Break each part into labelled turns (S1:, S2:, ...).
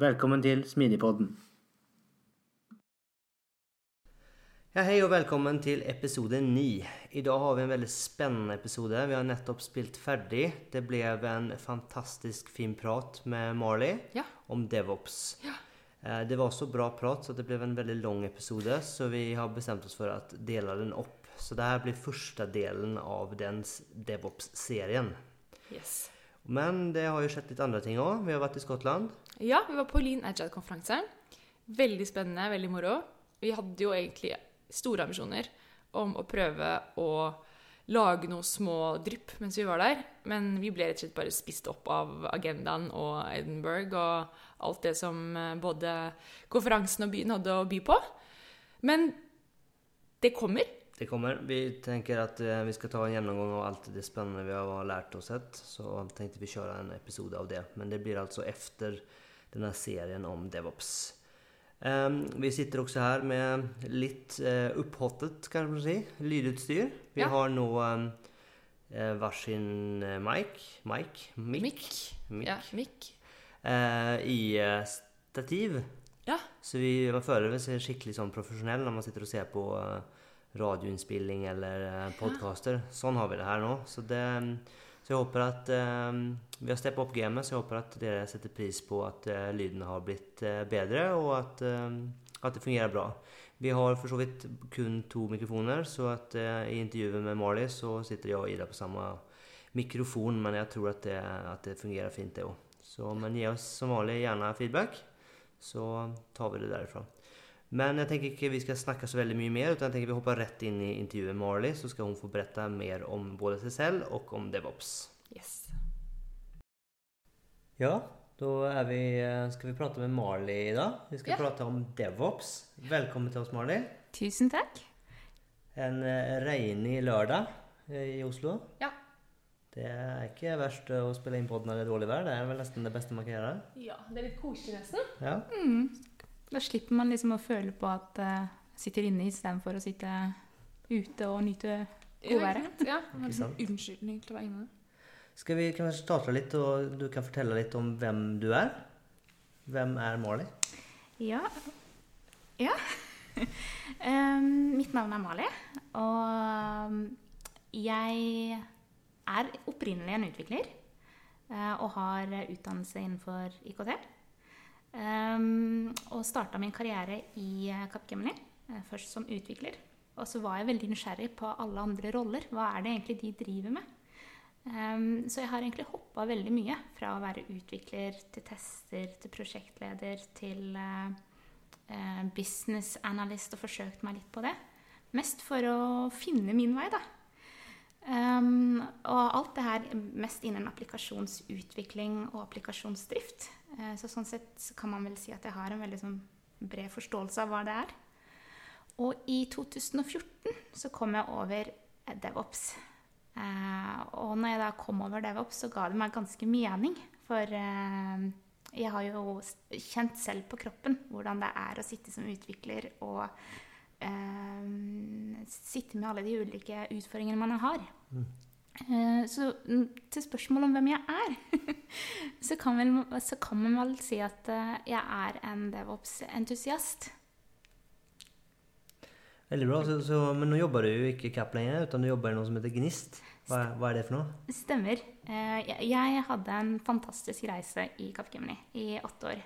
S1: Velkommen til Smidigpodden. Ja, hei og velkommen til episode 9. I dag har vi en veldig spennende episode. Vi har nettopp spilt ferdig. Det ble en fantastisk fin prat med Marley
S2: Ja.
S1: om DevOps.
S2: Ja.
S1: Eh, Det var så bra prat så det ble en veldig lang episode, så vi har bestemt oss for å dele den opp. Så dette blir første delen av den DevOps-serien.
S2: Yes.
S1: Men det har jo skjedd litt andre ting òg. Vi har vært i Skottland.
S3: Ja, vi var på Lean Agile-konferanse. Veldig spennende, veldig moro. Vi hadde jo egentlig store ambisjoner om å prøve å lage noen små drypp mens vi var der, men vi ble rett og slett bare spist opp av agendaen og Edinburgh og alt det som eh, både konferansen og byen hadde å by på. Men det kommer.
S1: Det kommer. Vi tenker at eh, vi skal ta en gjennomgang av alt det spennende vi har lært oss sett. Så tenkte vi kjøre en episode av det. Men det blir altså etter denne serien om DevOps. Ehm, vi sitter også her med litt uh, opphottet, kan man si, lydutstyr. Vi
S3: Ja.
S1: har nå uh, varsin uh, mic, mic, mic,
S3: Mikk.
S1: mic,
S3: Ja, mic.
S1: eh, i eh, stativ.
S3: Ja.
S1: Så vi, man føler seg skikkelig sånn profesjonell når man sitter og ser på eh, radioinnspilling eller podkaster. podcaster. Sånn har vi det her nå. Så, det, så jeg håper at eh, Vi har steppet opp gamet, så jeg håper at dere setter pris på at uh, lyden har blitt eh, bedre, og at, eh, at det fungerer bra. Vi har for så vidt kun to mikrofoner, så at eh, i intervjuet med Marley så sitter jeg og Ida på samme mikrofon, men jeg tror at det, at det fungerer fint, det òg. Så, men gi oss som vanlig gjerne feedback, så tar vi det derifra. Men jeg tenker ikke vi skal snakke så veldig mye mer, utan jeg tenker vi hopper rett inn i intervjuet med Arlie, så skal hun få berette mer om både seg selv og om DevOps.
S3: Yes.
S1: Ja, da er vi, skal vi prate med Marley i dag. Vi skal
S3: Ja.
S1: prate om DevOps. Velkommen til oss, Marley.
S4: Tusen takk.
S1: En eh, regnig lørdag eh, i Oslo.
S3: Ja.
S1: Det er ikke verst å spille inn podden når det er dårlig vær. Det er vel nesten det beste man kan gjøre.
S3: Ja, det er litt koselig nesten.
S1: Ja.
S4: Mm. Da slipper man liksom å føle på at uh, sitter inne istedenfor å sitte ute og nyte godværet.
S3: Ja,
S1: ja.
S3: det en unnskyldning til å være inne.
S1: Skal vi kanskje starte litt, og du kan fortelle litt om hvem du er? Hvem er Marley?
S4: Ja. ja. um, mitt navn er Mali, og jeg er opprinnelig en utvikler eh, og har utdannelse innenfor IKT. Um, og starta min karriere i uh, Capgemini, eh, først som utvikler. Og så var jeg veldig nysgjerrig på alle andre roller. Hva er det egentlig de driver med? Um, så jeg har egentlig hoppa veldig mye. Fra å være utvikler til tester til prosjektleder til uh, business analyst og forsøkt meg litt på det. Mest for å finne min vei, da. Um, og alt det her mest innen applikasjonsutvikling og applikasjonsdrift. Eh, så sånn sett så kan man vel si at jeg har en veldig sånn bred forståelse av hva det er. Og i 2014 så kom jeg over DevOps. Eh, og når jeg da kom over DevOps, så ga det meg ganske mening. For eh, jeg har jo kjent selv på kroppen hvordan det er å sitte som utvikler og sitte med alle de ulike utfordringene man har. Eh, så mm, til spørsmålet om hvem jeg er, så, kan vel, så kan man vel si at eh, jeg er en DevOps-entusiast.
S1: Veldig bra. Så, så, men nå jobber du jo ikke i Cap lenger, utan du jobber i noe som heter Gnist. Hva, hva er det for noe?
S4: Stemmer. Eh, jeg, jeg hadde en fantastisk reise i Capgemini i åtte år.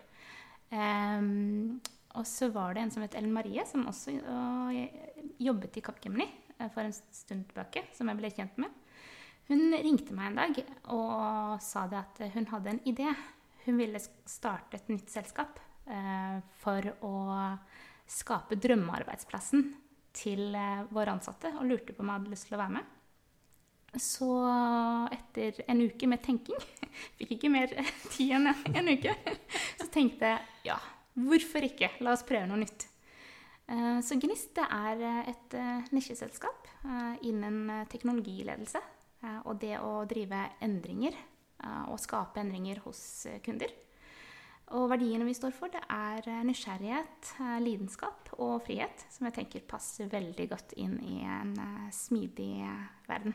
S4: Um, og så var det en som het Ellen Marie, som også og jobbet i Capgemini. eh, for en stund tilbake, som jeg ble kjent med. Hun ringte meg en dag og sa det at hun hadde en idé. Hun ville starte et nytt selskap eh, for å skape drømmearbeidsplassen til eh, våre ansatte, og lurte på om jeg hadde lyst til å være med. Så etter en uke med tenking Fikk ikke mer tid enn en uke. Så tenkte jeg ja, hvorfor ikke? La oss prøve noe nytt. Eh, så Gnist det er et eh, nisjeselskap eh, innen teknologiledelse. Og det å drive endringer og skape endringer hos kunder. Og verdiene vi står for, det er nysgjerrighet, lidenskap og frihet, som jeg tenker passer veldig godt inn i en smidig verden.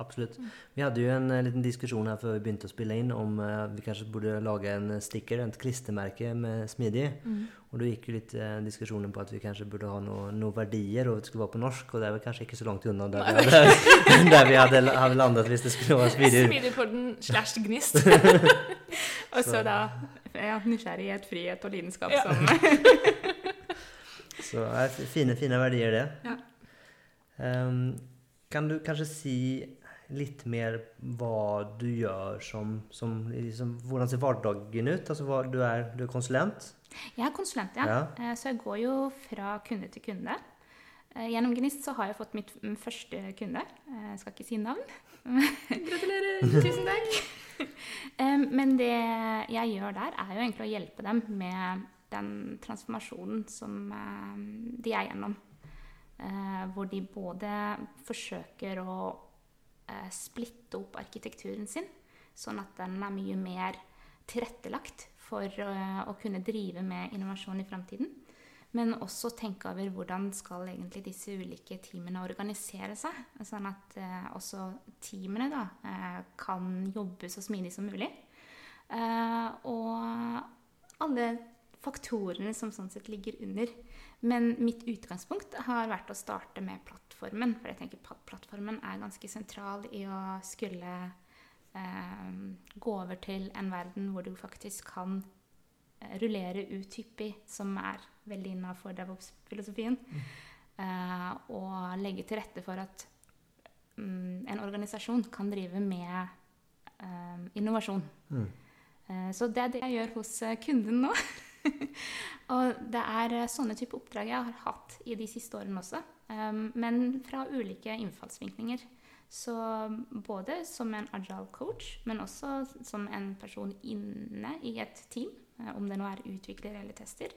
S1: Absolutt. Vi hadde jo en uh, liten diskusjon her før vi begynte å spille inn om uh, vi kanskje burde lage en sticker, et klistremerke med smidig. Mm. Og da gikk jo litt uh, diskusjonen på at vi kanskje burde ha noen noe verdier, og det skulle være på norsk. Og det er vel kanskje ikke så langt unna der, vi hadde, der vi hadde, hadde, landet hvis det skulle være smidig.
S3: Smidig på den slash gnist.
S4: og så da ja, nysgjerrighet, frihet og lidenskap ja. som
S1: Så er fine, fine verdier, det. Ja. Um, kan du kanskje si litt mer hva du gjør som, som liksom, Hvordan ser hverdagen ut? Altså, hva, du, er, du, er, konsulent?
S4: Jeg er konsulent, ja. ja. Eh, så jeg går jo fra kunde til kunde. Eh, gjennom Gnist så har jeg fått mitt første kunde. Eh, jeg skal ikke si navn.
S3: Gratulerer!
S4: Tusen takk. Men det jeg gjør der, er jo egentlig å hjelpe dem med den transformasjonen som de er gjennom. Hvor de både forsøker å splitte opp arkitekturen sin, sånn at den er mye mer tilrettelagt for eh, å kunne drive med innovasjon i framtiden. Men også tenke over hvordan skal egentlig disse ulike teamene organisere seg. Sånn at eh, også teamene da, eh, kan jobbe så smidig som mulig. Eh, og alle faktorene som sånn sett ligger under. Men mitt utgangspunkt har vært å starte med plattformen. For jeg tenker plattformen er ganske sentral i å skulle eh, gå over til en verden hvor du faktisk kan eh, rullere ut hyppig, som er veldig innafor DevOps-filosofien. Mm. Eh, og legge til rette for at mm, en organisasjon kan drive med eh, innovasjon. Mm. Eh, så det er det jeg gjør hos eh, kunden nå. og det er eh, sånne type oppdrag jeg har hatt i de siste årene også. Um, men fra ulike innfallsvinklinger. Så både som en agile coach, men også som en person inne i et team. Eh, om det nå er utvikler eller tester.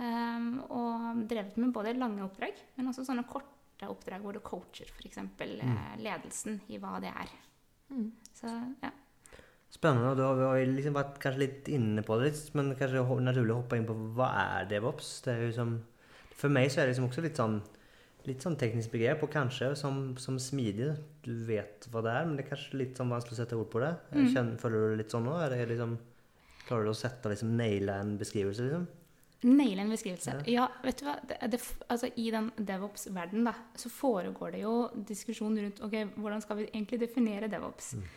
S4: Um, og drevet med både lange oppdrag, men også sånne korte oppdrag hvor du coacher f.eks. Mm. Eh, ledelsen i hva det er. Mm. Så ja.
S1: Spennende. og Du har liksom vært kanskje litt inne på det, litt, men kanskje naturlig å hoppe inn på hva er DevOps? Det er liksom, for meg så er det liksom også litt sånn, litt sånn teknisk begrep, og kanskje som, som, smidig. Du vet hva det er, men det er kanskje litt sånn vanskelig å sette ord på det. Mm. Kjenner, føler du det litt sånn nå? Det liksom, klarer du å sette liksom, naile en beskrivelse, liksom?
S4: Naile en beskrivelse. Ja. ja, vet du hva. Det, det, altså, I den DevOps-verdenen så foregår det jo diskusjon rundt ok, hvordan skal vi egentlig definere DevOps. Mm.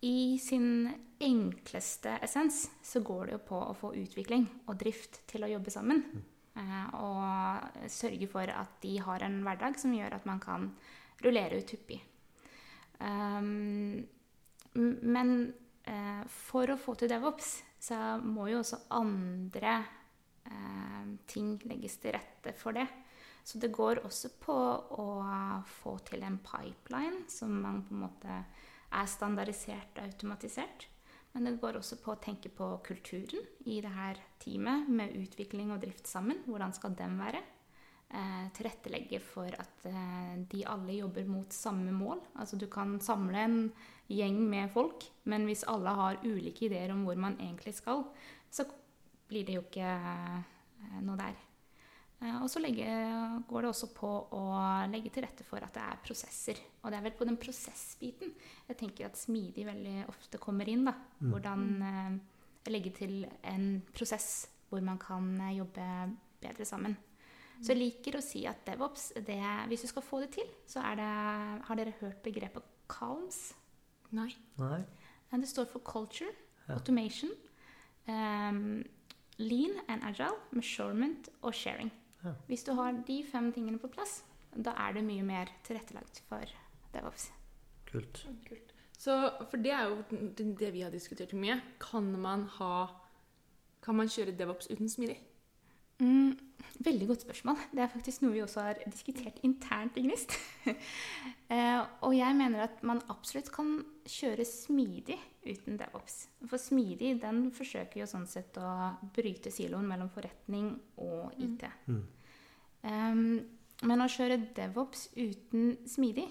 S4: I sin enkleste essens så går det jo på å få utvikling og drift til å jobbe sammen. Eh, og sørge for at de har en hverdag som gjør at man kan rullere ut hyppig. Um, men eh, for å få til DevOps så må jo også andre eh, ting legges til rette for det. Så det går også på å få til en pipeline som man på en måte er standardisert og automatisert. Men det går også på å tenke på kulturen i det her teamet, med utvikling og drift sammen. Hvordan skal den være? Eh, tilrettelegge for at eh, de alle jobber mot samme mål. Altså du kan samle en gjeng med folk, men hvis alle har ulike ideer om hvor man egentlig skal, så blir det jo ikke eh, noe der. Eh, og så går det også på å legge til rette for at det er prosesser. Og det er vel på den prosessbiten jeg tenker at smidig veldig ofte kommer inn. da. Mm. Hvordan eh, legge til en prosess hvor man kan eh, jobbe bedre sammen. Så jeg liker å si at DevOps, det, hvis du skal få det til, så er det Har dere hørt begrepet CALMS?
S3: Nei.
S1: Nei.
S4: Det står for culture, ja. automation, um, lean and agile, measurement og sharing. Ja. Hvis du har de fem tingene på plass, Da er det mye mer tilrettelagt for DevOps.
S1: Kult.
S3: Kult. Så, for det er jo det vi har diskutert mye. Kan man ha Kan man kjøre DevOps uten smidig?
S4: Mm, veldig godt spørsmål. Det er faktisk noe vi også har diskutert internt i Gnist. eh, og jeg mener at man absolutt kan kjøre smidig uten DevOps. For smidig den forsøker jo sånn sett å bryte siloen mellom forretning og IT.
S1: Mm.
S4: Um, men å kjøre DevOps uten smidig,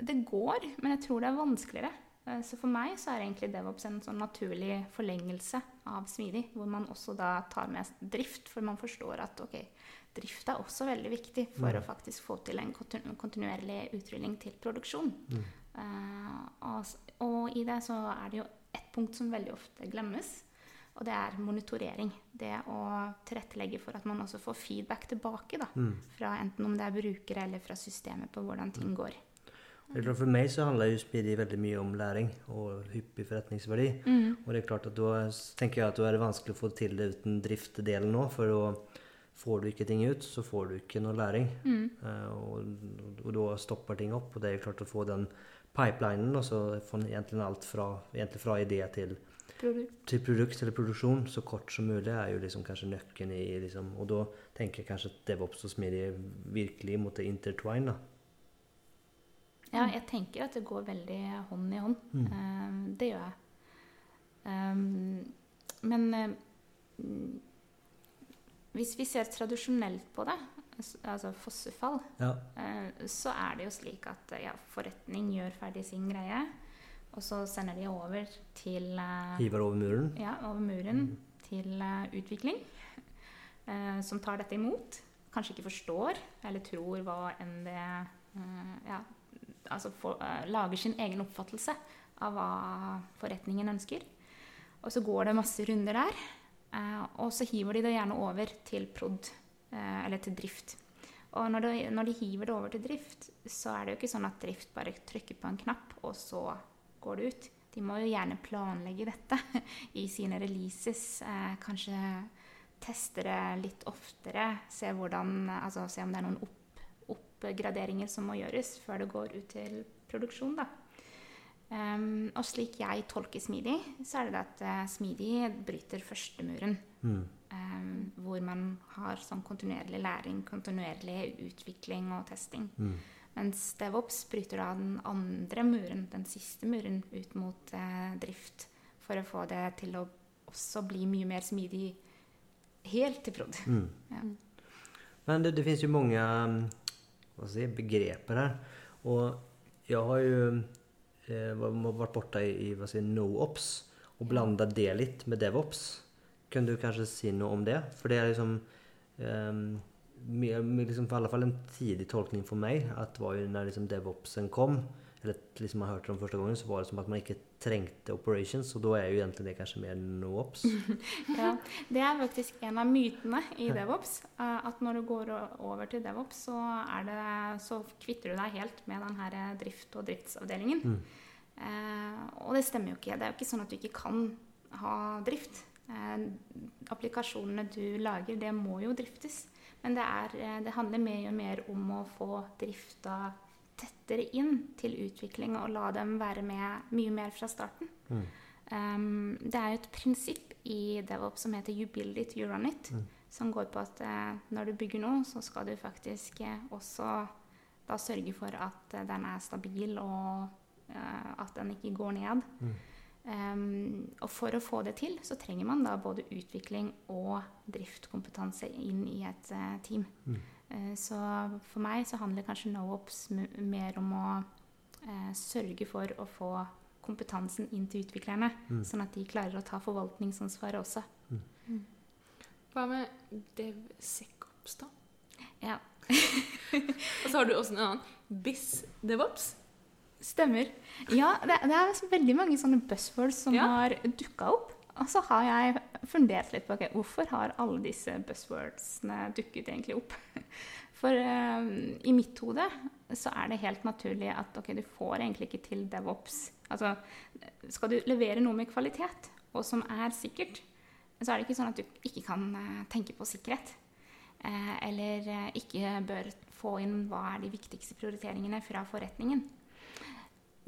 S4: det går, men jeg tror det er vanskeligere. Eh, Så for meg så er egentlig DevOps en sånn naturlig forlengelse av smidig, hvor man også da tar med drift, for man forstår at ok, drift er også veldig viktig for
S1: Mm.
S4: å faktisk få til en kontinuerlig utrulling til produksjon.
S1: Mm.
S4: Eh, og, og i det så er det jo ett punkt som veldig ofte glemmes, og det er monitorering. Det å tilrettelegge for at man også får feedback tilbake, da,
S1: Mm.
S4: fra enten om det er brukere eller fra systemet på hvordan ting går.
S1: Det er For meg så handler smidig veldig mye om læring og hyppig forretningsverdi. Og det er klart at da tenker jeg at da er det vanskelig å få til det uten driftdelen nå. For da får du ikke ting ut, så får du ikke noe læring. Eh, og, og da stopper ting opp. Og det er jo klart å få den pipelinen, og så få egentlig alt fra, egentlig fra idé til,
S4: Produkt.
S1: til produkt eller produksjon så kort som mulig, er jo liksom kanskje nøkkelen i liksom, Og da tenker jeg kanskje at DevOps og smidig virkelig måtte intertwine. da.
S4: Ja, jeg tenker at det går veldig hånd i hånd. Eh, det gjør jeg. Um, men mm, hvis vi ser tradisjonelt på det, altså fossefall,
S1: Ja.
S4: eh, så er det jo slik at ja, forretning gjør ferdig sin greie, og så sender de over til eh,
S1: Hiver over muren.
S4: ja, over muren til eh, utvikling, som tar dette imot. Kanskje ikke forstår eller tror hva enn det ja, Altså for, lager sin egen oppfattelse av hva forretningen ønsker. Og så går det masse runder der, og så hiver de det gjerne over til prod, eh, eller til drift. Og når de, når de hiver det over til drift, så er det jo ikke sånn at drift bare trykker på en knapp, og så går det ut. De må jo gjerne planlegge dette i sine releases. Eh, kanskje teste det litt oftere. Se, hvordan, altså, se om det er noen opp, oppgraderinger som må gjøres før det går ut til produksjon. Da. Em, og slik jeg tolker smidig, så er det at uh, smidig bryter førstemuren.
S1: Mm.
S4: Um, hvor man har sånn kontinuerlig læring, kontinuerlig utvikling og testing.
S1: Mm.
S4: Mens DevOps bryter da den andre muren, den siste muren, ut mot uh, drift. For å få det til å også bli mye mer smidig helt til prod.
S1: Mm.
S4: Ja.
S1: Men det, det fins jo mange vad ska jag säga, begrepp här. Har ju eh, borte varit i, i vad säger, no-ops og blanda det litt med DevOps. Kunne du kanskje si noe om det? For det er liksom, ehm, mer, mer liksom i alle fall en tidig tolkning for meg, at det var jo når liksom DevOpsen kom, eller liksom jeg hørte om første gangen, så var det som at man ikke trengte operations, og da er jo egentlig det kanskje mer no-ops.
S4: Ja, det er faktisk en av mytene i DevOps. eh, At når du går over til DevOps, så, det, så kvitter du deg helt med den her eh, drift- og driftsavdelingen.
S1: Mm.
S4: Eh, og det stemmer jo ikke. Det er jo ikke sånn at du ikke kan ha drift. Eh, applikasjonene du lager, det må jo driftes. Men det, er, eh, det handler mer og mer om å få drifta tettere inn til utvikling og la dem være med mye mer fra starten.
S1: Mm.
S4: Um, det er jo et prinsipp i DevOps som heter 'you build it, you run it'.
S1: Mm.
S4: Som går på at uh, når du bygger noe, så skal du faktisk uh, også da sørge for at uh, den er stabil, og at den ikke går ned.
S1: Mm.
S4: Um, og for å få det til, så trenger man da både utvikling og driftkompetanse inn i et team.
S1: Mm.
S4: Eh, så for meg så handler kanskje NoOps mer om å eh, sørge for å få kompetansen inn til utviklerne,
S1: Mm.
S4: sånn at de klarer å ta forvaltningsansvaret også.
S3: Hva med DevSecOps, da?
S4: Ja,
S3: Og så har du også en annen. BIS-DevOps.
S4: Stemmer. Ja, det, det er veldig mange sånne buzzwords som
S3: Ja.
S4: har dukka opp. Og så har jeg fundert litt på okay, hvorfor har alle disse buzzwordsene dukket egentlig opp. For uh, i mitt hode så er det helt naturlig at ok, du får egentlig ikke til DevOps. Altså, skal du levere noe med kvalitet, og som er sikkert, så er det ikke sånn at du ikke kan eh, tenke på sikkerhet. eh, eller ikke bør få inn hva er de viktigste prioriteringene fra forretningen.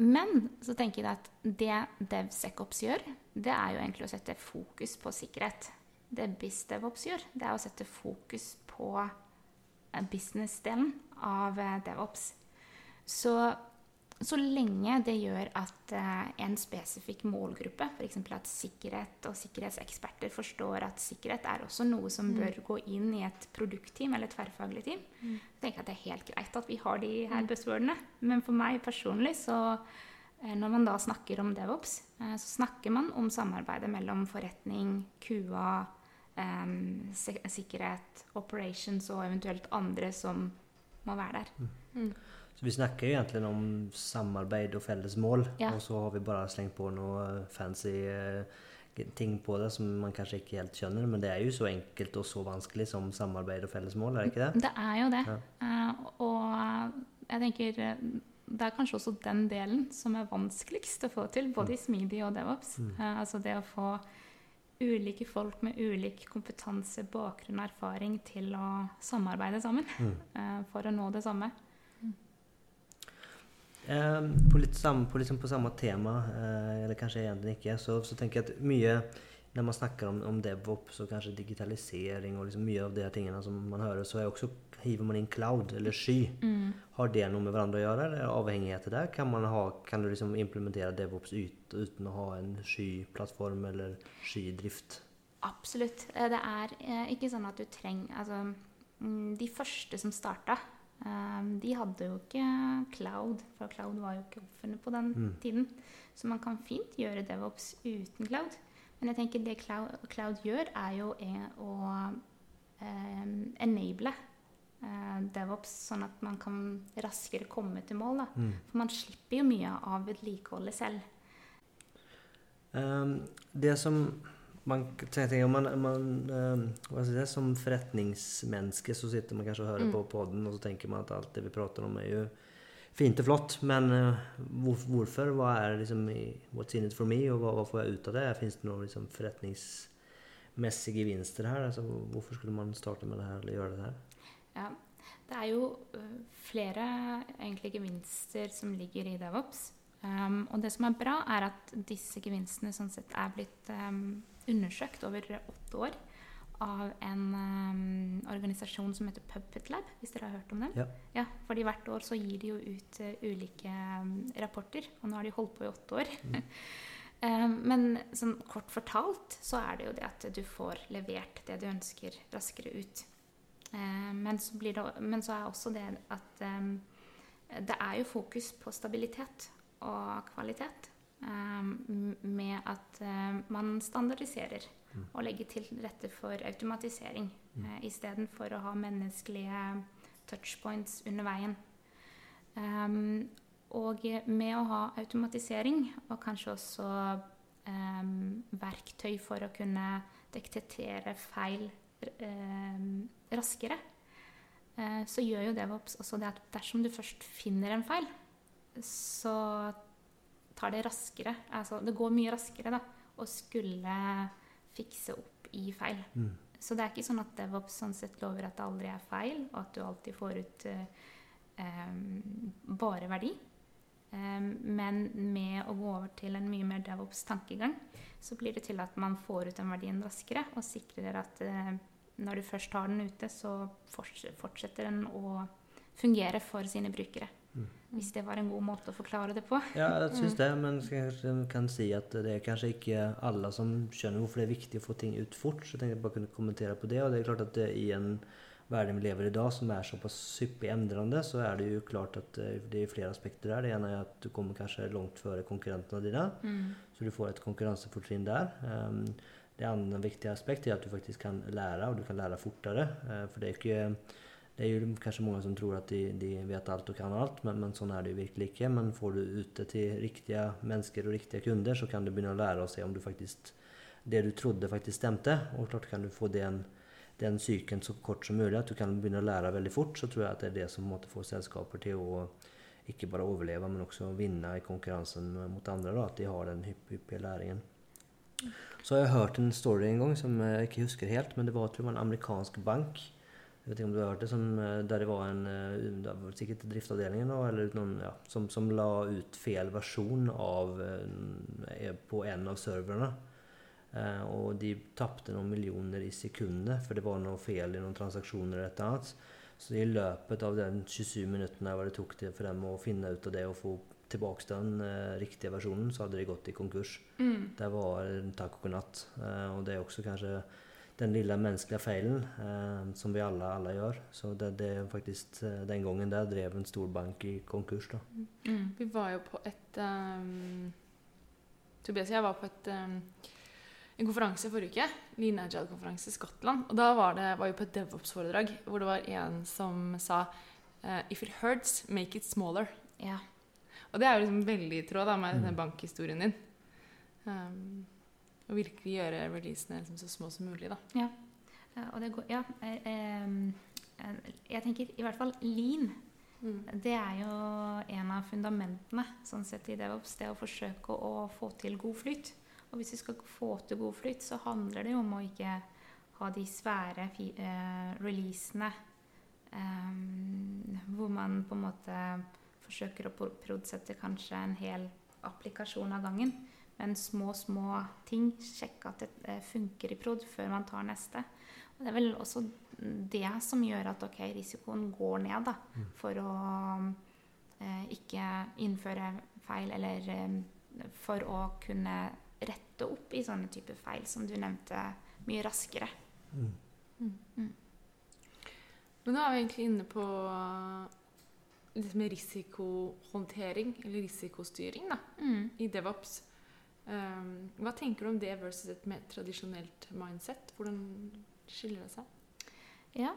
S4: Men så tenker jeg at det DevSecOps gjør, det er jo egentlig å sette fokus på sikkerhet. Det BizDevOps gjør, det er å sette fokus på eh, business-delen av eh, DevOps. Så, så lenge det gjør at eh, en spesifikk målgruppe, f.eks. at sikkerhet og sikkerhetseksperter forstår at sikkerhet er også noe som bør gå inn i et produktteam eller et tverrfaglig team, så tenker jeg at det er helt greit at vi har de her buzzwordene. Men for meg personlig så eh, når man da snakker om DevOps, eh, så snakker man om samarbeidet mellom forretning, QA, em, sikkerhet, operations og eventuelt andre som må være der.
S1: Så vi snakker jo egentlig om samarbeid og felles mål,
S4: Ja.
S1: og så har vi bare slengt på noe fancy eh, ting på det som man kanskje ikke helt skjønner, men det er jo så enkelt og så vanskelig som samarbeid og felles mål, er det ikke det?
S4: Det er jo det.
S1: Ja.
S4: Eh, og jeg tenker eh, det er kanskje også den delen som er vanskeligst å få til, både i Smidig og DevOps. Eh, altså det å få ulike folk med ulik kompetanse, bakgrunn og erfaring til å samarbeide sammen eh, for å nå det samme.
S1: Eh, på, litt samme, på, liksom på samme tema, eh, eller kanskje egentlig ikke, så, så tenker jeg at mye når man snakker om, om DevOps og kanskje digitalisering og liksom mye av de tingene som man hører, så også, hiver man inn cloud eller sky. Har det noe med hverandre å gjøre, eller er avhengigheter der? Kan, man ha, kan du liksom implementere DevOps ut, uten å ha en skyplattform eller skydrift?
S4: Absolutt. Eh, Det er eh, ikke sånn at du trenger Altså, mm, de første som starta, de hadde jo ikke cloud, for cloud var jo ikke oppfunnet på den
S1: Mm.
S4: tiden. Så man kan fint gjøre DevOps uten cloud. Men jeg tenker det cloud, cloud gjør, er jo e- å eh, enable eh, DevOps, sånn at man kan raskere komme til mål. Da.
S1: Mm.
S4: For man slipper jo mye av vedlikeholdet selv.
S1: Um, det som man, tenker, man, man ehm, jeg si, Som forretningsmenneske så sitter man kanskje og hører
S4: Mm.
S1: på podden, og så tenker man at alt det vi prater om, er jo fint og flott. Men eh, hvor, hvorfor? Hva er liksom What's in it for me? Og hva, hva får jeg ut av det? Fins det noen liksom, forretningsmessige gevinster her? Altså, hvorfor skulle man starte med det her eller gjøre det her?
S4: Ja, det er jo ø, flere egentlig gevinster som ligger i DevOps. Um, og det som er bra, er at disse gevinstene sånn sett er blitt um, undersøkt over åtte år av en um, organisasjon som heter Puppet Lab, hvis dere har hørt om dem.
S1: Ja.
S4: Ja, fordi hvert år så gir de jo ut uh, ulike um, rapporter, og nå har de holdt på i åtte år. Um, men sånn kort fortalt så er det jo det at du får levert det du ønsker raskere ut. Eh, men, så blir det, men så er også det at det er jo fokus på stabilitet og kvalitet. Em, med at em, man standardiserer og legger til rette for automatisering
S1: Mm.
S4: uh, istedenfor å ha menneskelige touchpoints under veien. Um, og med å ha automatisering og kanskje også um, verktøy for å kunne detektere feil um, raskere, uh, så gjør jo DevOps også det at dersom du først finner en feil, så tar det raskere Altså det går mye raskere da å skulle fikse opp i feil.
S1: Mm.
S4: Så det er ikke sånn at DevOps sånn sett lover at det aldri er feil, og at du alltid får ut eh, bare verdi. Eh, men med å gå over til en mye mer DevOps-tankegang, så blir det til at man får ut den verdien raskere, og sikrer at eh, når du først har den ute, så fortsetter den å fungere for sine brukere. Hvis det var en god måte å forklare det på.
S1: Ja, jeg syns det, men jeg kan si at det er kanskje ikke alle som skjønner hvorfor det er viktig å få ting ut fort. Så jeg tenkte jeg bare kunne kommentere på det. Og det er klart at i en verden vi lever i dag, som er såpass hyppig endrende, så er det jo klart at eh, det er flere aspekter der. Det ene er at du kommer kanskje langt før konkurrentene dine, så du får et konkurransefortrinn der. Um, det andre viktige aspektet er at du faktisk kan lære, og du kan lære fortere. Eh, for det er ikke det er jo kanskje mange som tror at de, de vet alt og kan alt, men, men sånn er det jo virkelig ikke. Men får du ut det til riktige mennesker og riktige kunder, så kan du begynne å lære å se om du faktisk, det du trodde faktisk stemte. Og klart kan du få den, den psyken så kort som mulig, at du kan begynne å lære veldig fort, så tror jeg at det er det som måtte få selskaper til å ikke bare overleve, men også vinne i konkurransen mot andre. Da, at de har den hypp, hyppige læringen. Så har jeg hørt en story en gang som jeg ikke husker helt, men det var tror jeg, en amerikansk bank jeg vet ikke om du har hørt det, som, eh, der det var en eh, det var sikkert driftsavdelingen da, eller noen, ja, som, som la ut feil versjon av, eh, på en av serverne. Eh, og de tapte noen millioner i sekundet, for det var noe feil i noen transaksjoner eller et annet. Så i løpet av den 27 minuttene det tok det for dem å finne ut av det og få tilbake den eh, riktige versjonen, så hadde de gått i konkurs.
S3: Mm.
S1: Det var en takk og natt. Eh, og det er også kanskje den lille menneskelige feilen eh, som vi alle, alle gjør. Så det, det er faktisk eh, den gangen der drev en stor bank i konkurs. da.
S4: Mm.
S3: Vi var jo på et um, Tobias og jeg var på et, um, en konferanse forrige uke. Lean Agile-konferanse i Skottland. Og da var, det, var vi på et DevOps-foredrag hvor det var en som sa eh, If it hurts, make it smaller.
S4: Ja.
S3: Og det er jo liksom veldig i tråd da, med
S1: Mm.
S3: denne bankhistorien din. Um, og virkelig gjøre releasene liksom så små som mulig, da.
S4: Ja, og det går Ja. eh, eh, Jeg tenker i hvert fall lean. Det er jo en av fundamentene sånn sett i DevOps. Det å forsøke å få til god flyt. Og hvis vi skal få til god flyt, så handler det jo om å ikke ha de svære eh, releasene um, hvor man på en måte forsøker å produsere kanskje en hel applikasjon av gangen. Men små, små ting. Sjekke at det eh, funker i prod før man tar neste. Og det er vel også det som gjør at okay, risikoen går ned, da. For å eh, ikke innføre feil, eller eh, for å kunne rette opp i sånne typer feil som du nevnte, mye raskere.
S3: Men nå er vi egentlig inne på det med risikohåndtering, eller risikostyring, da,
S4: Mm.
S3: i DevOps. Um, hva tenker du om det versus et mer tradisjonelt mindset? Hvordan skiller det seg?
S4: Ja.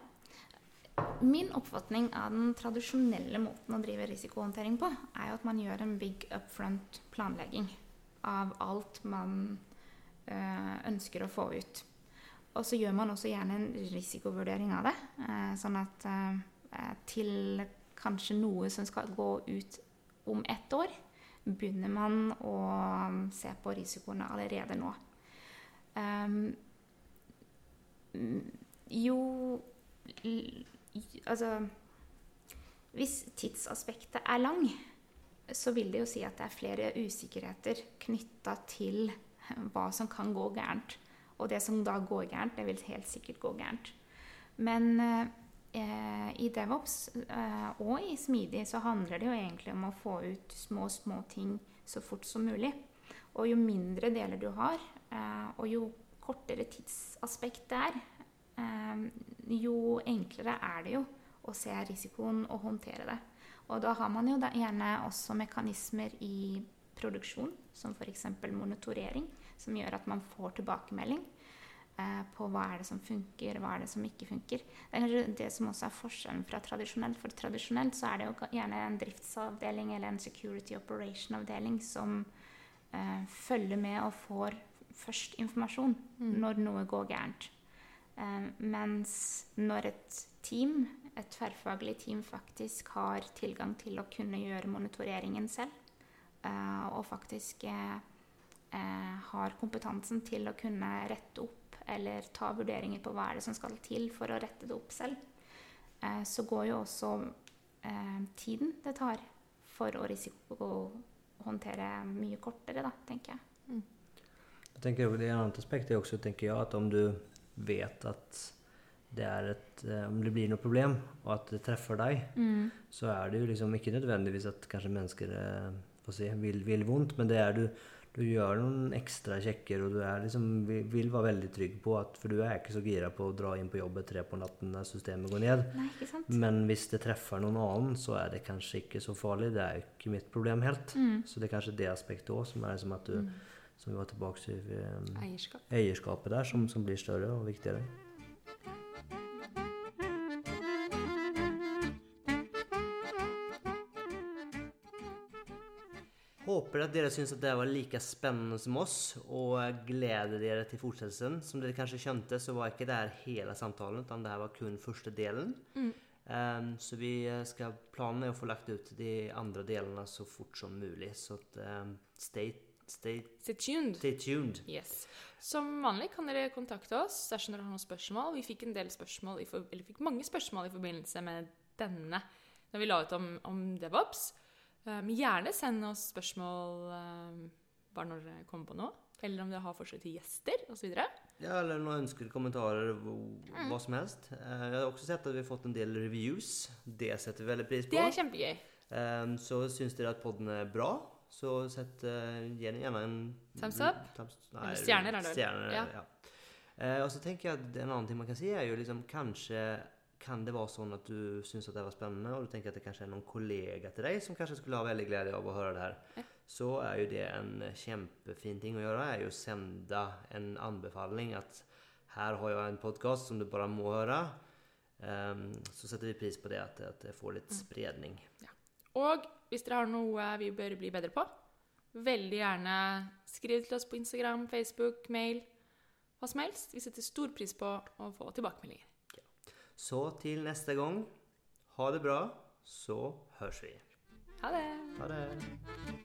S4: Min oppfatning av den tradisjonelle måten å drive risikohåndtering på, er jo at man gjør en big upfront planlegging av alt man eh, ønsker å få ut. Og så gjør man også gjerne en risikovurdering av det, eh, sånn at eh, til kanskje noe som skal gå ut om ett år, begynner man å se på risikoene allerede nå. Um, jo Altså Hvis tidsaspektet er lang, så vil det jo si at det er flere usikkerheter knytta til hva som kan gå gærent. Og det som da går gærent, det vil helt sikkert gå gærent. Men eh, i DevOps eh, og i Smidig så handler det jo egentlig om å få ut små, små ting så fort som mulig. Og jo mindre deler du har, eh, og jo kortere tidsaspekt det er, eh, jo enklere er det jo å se risikoen og håndtere det. Og da har man jo gjerne også mekanismer i produksjon, som f.eks. monitorering, som gjør at man får tilbakemelding eh, på hva er det som funker, hva er det som ikke funker. Det er kanskje det som også er forskjellen fra tradisjonelt. For tradisjonelt så er det jo gjerne en driftsavdeling eller en security operation-avdeling som eh, følger med og får først informasjon når noe går gærent. Eh, mens når et team, et tverrfaglig team, faktisk har tilgang til å kunne gjøre monitoreringen selv, eh, og faktisk eh, eh, har kompetansen til å kunne rette opp eller ta vurderinger på hva er det som skal til for å rette det opp selv, eh, så går jo også eh, tiden det tar for å risikohåndtere mye kortere, da, tenker jeg.
S1: jeg tenker det er et annet aspekt jeg også tenker ja, at om du vet at det er ett, eh, om det blir noe problem og at det treffer deg, mm. så er det jo liksom ikke nødvendigvis at kanskje mennesker si, vil, vill vondt, men det er du, du gjør noen ekstra sjekker, og du är liksom, vil være veldig trygg på at For du er ikke så gira på å dra inn på jobbet tre på natten når systemet går ned.
S4: Nei, ikke sant?
S1: Men hvis det treffer noen annen, så er det kanskje ikke så farlig. Det er jo ikke mitt problem helt. Så det er kanskje det aspektet òg som er liksom at du Som vi var tilbake til um,
S3: Eierskap.
S1: eierskapet der, som, som blir større og viktigere. Håper at dere syns at det var like spennende som oss, og gleder dere til fortsettelsen. Som dere kanskje skjønte, så var ikke det her hele samtalen, men det her var kun første delen. Um, så vi skal planen er å få lagt ut de andre delene så fort som mulig. Så at, um, stay stay,
S3: Stay tuned.
S1: stay tuned.
S3: Yes. Som vanlig kan dere kontakte oss dersom dere har noen spørsmål. Vi fikk en del spørsmål, for, eller fikk mange spørsmål i forbindelse med denne når vi la ut om, om DevOps. Eh, Men gjerne send oss spørsmål eh, bare når dere kommer på noe. Eller om dere har forslag til gjester osv.
S1: Ja, eller noen ønsker, kommentarer, mm. hva som helst. Jeg Jag har også sett at vi har fått en del reviews. Det setter vi veldig pris på.
S3: Det er kjempegøy.
S1: Ehm, Så syns dere at podden er bra, så sett, eh, gjerne en
S3: Thumbs up?
S1: Thumbs,
S3: Eller stjerner er det vel?
S1: Stjerner,
S3: Ja.
S1: ja. Eh, og så tenker jeg at en annen ting man kan si, er jo liksom kanskje kan det være sånn at du syns at det var spennende, og du tenker at det kanskje er noen kollega til deg som kanskje skulle ha veldig glede av å høre det her, så er jo det en kjempefin ting å gjøre, er jo å sende en anbefaling at her har jeg en podkast som du bare må høre. Um, så setter vi pris på det, at, at det får litt spredning.
S3: Og hvis dere har noe vi bør bli bedre på, veldig gjerne skriv til oss på Instagram, Facebook, mail, hva som helst. Vi setter stor pris på å få tilbakemeldinger.
S1: Så til neste gang, ha det bra, så høres vi.
S3: Ha det!
S1: Ha det.